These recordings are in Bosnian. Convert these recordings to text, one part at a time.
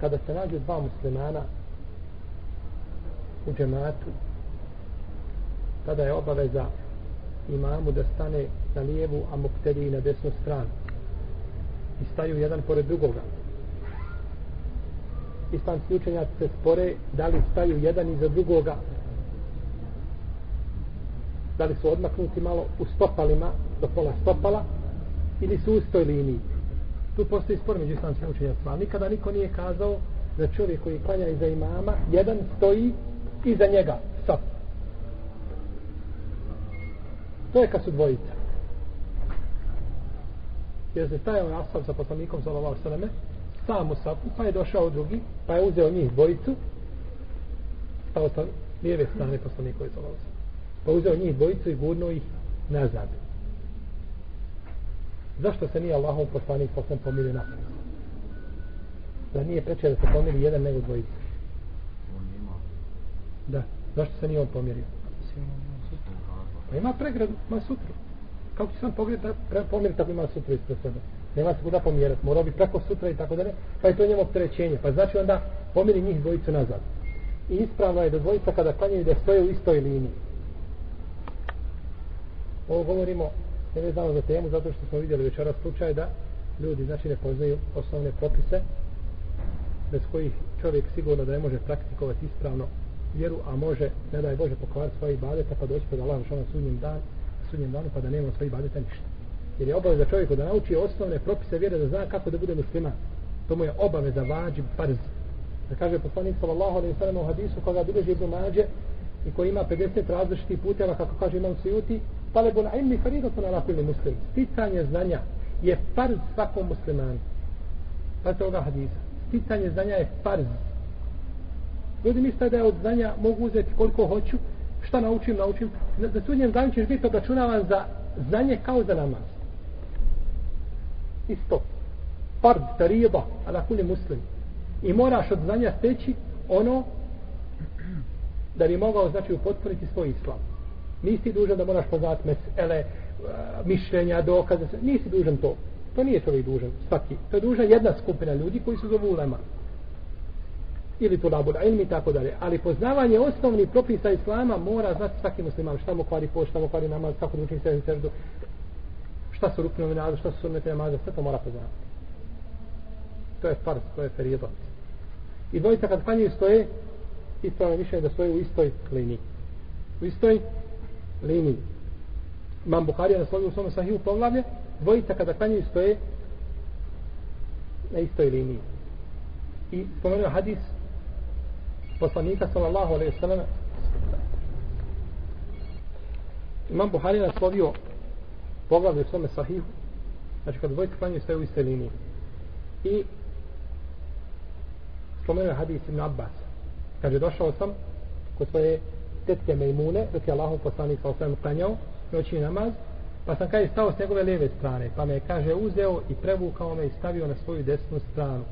kada se nađu dva muslimana u džematu tada je obaveza imamu da stane na lijevu a muktedi na desnu stranu. I staju jedan pored drugoga. Islamski učenjaci se spore da li staju jedan iza drugoga. Da li su odmaknuti malo u stopalima do pola stopala ili su u istoj liniji tu postoji spor među islamskim učenjacima nikada niko nije kazao da čovjek koji klanja iza imama jedan stoji iza njega sop. to je kad su dvojica jer se stajao nastav sa poslanikom sallallahu sallame, sam u safu, pa je došao drugi, pa je uzeo njih dvojicu, pa stao sa lijeve strane poslanikovi sallallahu alejhi Pa uzeo njih dvojicu i gurnuo ih nazad. Zašto se nije Allahov poslanik poslan pomirio na Da nije preče da se pomiri jedan nego dvojica. Da. Zašto se nije on pomirio? Pa ima pregradu, ima sutru. Kako će sam pomiriti ako ima sutru ispred sebe? Nema se kuda pomjerati, mora bi preko sutra i tako dalje, pa je to njemu opterećenje. Pa znači onda pomiri njih dvojicu nazad. I ispravno je da dvojica kada klanjaju da stoje u istoj liniji. Ovo govorimo je vezano za temu, zato što smo vidjeli večera slučaj da ljudi znači ne poznaju osnovne propise bez kojih čovjek sigurno da ne može praktikovati ispravno vjeru, a može, ne daj Bože, pokvar svoje ibadete pa doći pred Allah na ono sudnjem, dan, sudnjem danu pa da nema svoje ibadete ništa. Jer je obaveza čovjeku da nauči osnovne propise vjere da zna kako da bude musliman. To mu je obaveza vađi parz. Da kaže poslanik sallallahu alejhi ve sellem u hadisu koga bilježi Ibn Mađe i koji ima 50 različitih puteva kako kaže Imam Sujuti, talebul ilmi faridatun ala kulli muslim. Sticanje znanja je farz svakom muslimanu. Pa to ovoga hadisa. Sticanje znanja je farz. Ljudi misle da je od znanja mogu uzeti koliko hoću, šta naučim, naučim. Za sudnjem danu ćeš biti obračunavan za znanje kao za namaz. Isto. Fard, tariba, ala kulli muslim. I moraš od znanja steći ono da bi mogao znači upotpuniti svoj islam. Nisi dužan da moraš poznat mesele, eh, mišljenja, dokaze, nisi dužan to. To nije čovjek dužan, svaki. To je dužan jedna skupina ljudi koji su zovu ulema. Ili to labul ilmi i tako dalje. Ali poznavanje osnovnih propisa islama mora znati svaki musliman. Šta mu kvari pošta, šta mu kvari namaz, kako da učin se srdu. Šta su rukne namaza, šta su sunnete namaza, sve to mora poznavati. To je fars, to je ferijedat. I dvojica kad klanjuju stoje, ispravno mišljenje da stoje u istoj liniji. U istoj liniji. Imam Buharija naslovio u svom sahiju poglavlje, dvojica kada klanjaju stoje na istoj liniji. I spomenuo hadis poslanika sallallahu alaihi sallam Imam Buhari naslovio poglavlje u svome sahihu znači kad dvojica klanjaju stoje u istoj liniji. I spomenuo hadis Ibn Abbas kaže došao sam kod svoje tetke Mejmune, dok je Allahov poslanik sa osvijem klanjao noćni namaz, pa sam kaže stao s njegove lijeve strane, pa me kaže uzeo i prevukao me i stavio na svoju desnu stranu.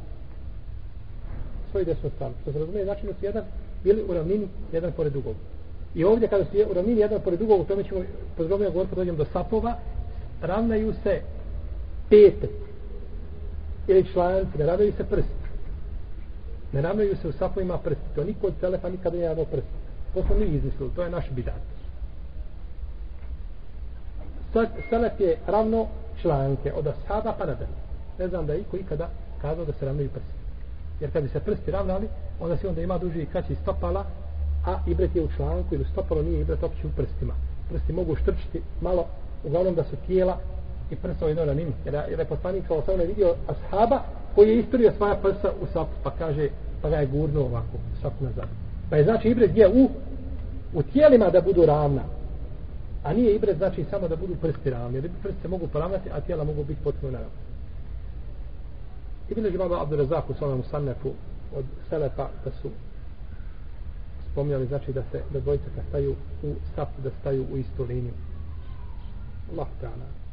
Svoju desnu stranu. Što se razumije, znači da su jedan bili u ravnini jedan pored drugog. I ovdje kada su u ravnini jedan pored drugog, u tome ćemo podrobnije govoriti kad dođemo do sapova, ravnaju se pete ili članci, ne ravnaju se prsti. Ne ravnaju se u sapovima prsti. To niko od telefa nikada nije radao prsti. To smo mi izmislili, to je naš bidat. Selef je ravno članke od ashaba pa nadalje. Ne znam da je iko ikada kazao da se ravnaju prsti. Jer kad bi se prsti ravnali, onda se onda ima duži i kraći stopala, a ibret je u članku ili stopalo nije ibret opće u prstima. Prsti mogu štrčiti malo, uglavnom da su tijela i prsa jedno na njim. Jer, jer je poslanik kao sam vidio ashaba koji je istorio svoja prsa u sapu, pa kaže, pa ga je gurno ovako, sapu nazad. Pa je znači ibret gdje u, u tijelima da budu ravna. A nije ibret znači samo da budu prsti ravni. Jer prsti se mogu poravnati, a tijela mogu biti potpuno naravno. I bilo je imamo Abdurazak u svojom sannefu od Selefa da su spomnjali znači da se da dvojica kad staju u sapu da staju u istu liniju. Allah ta'ala.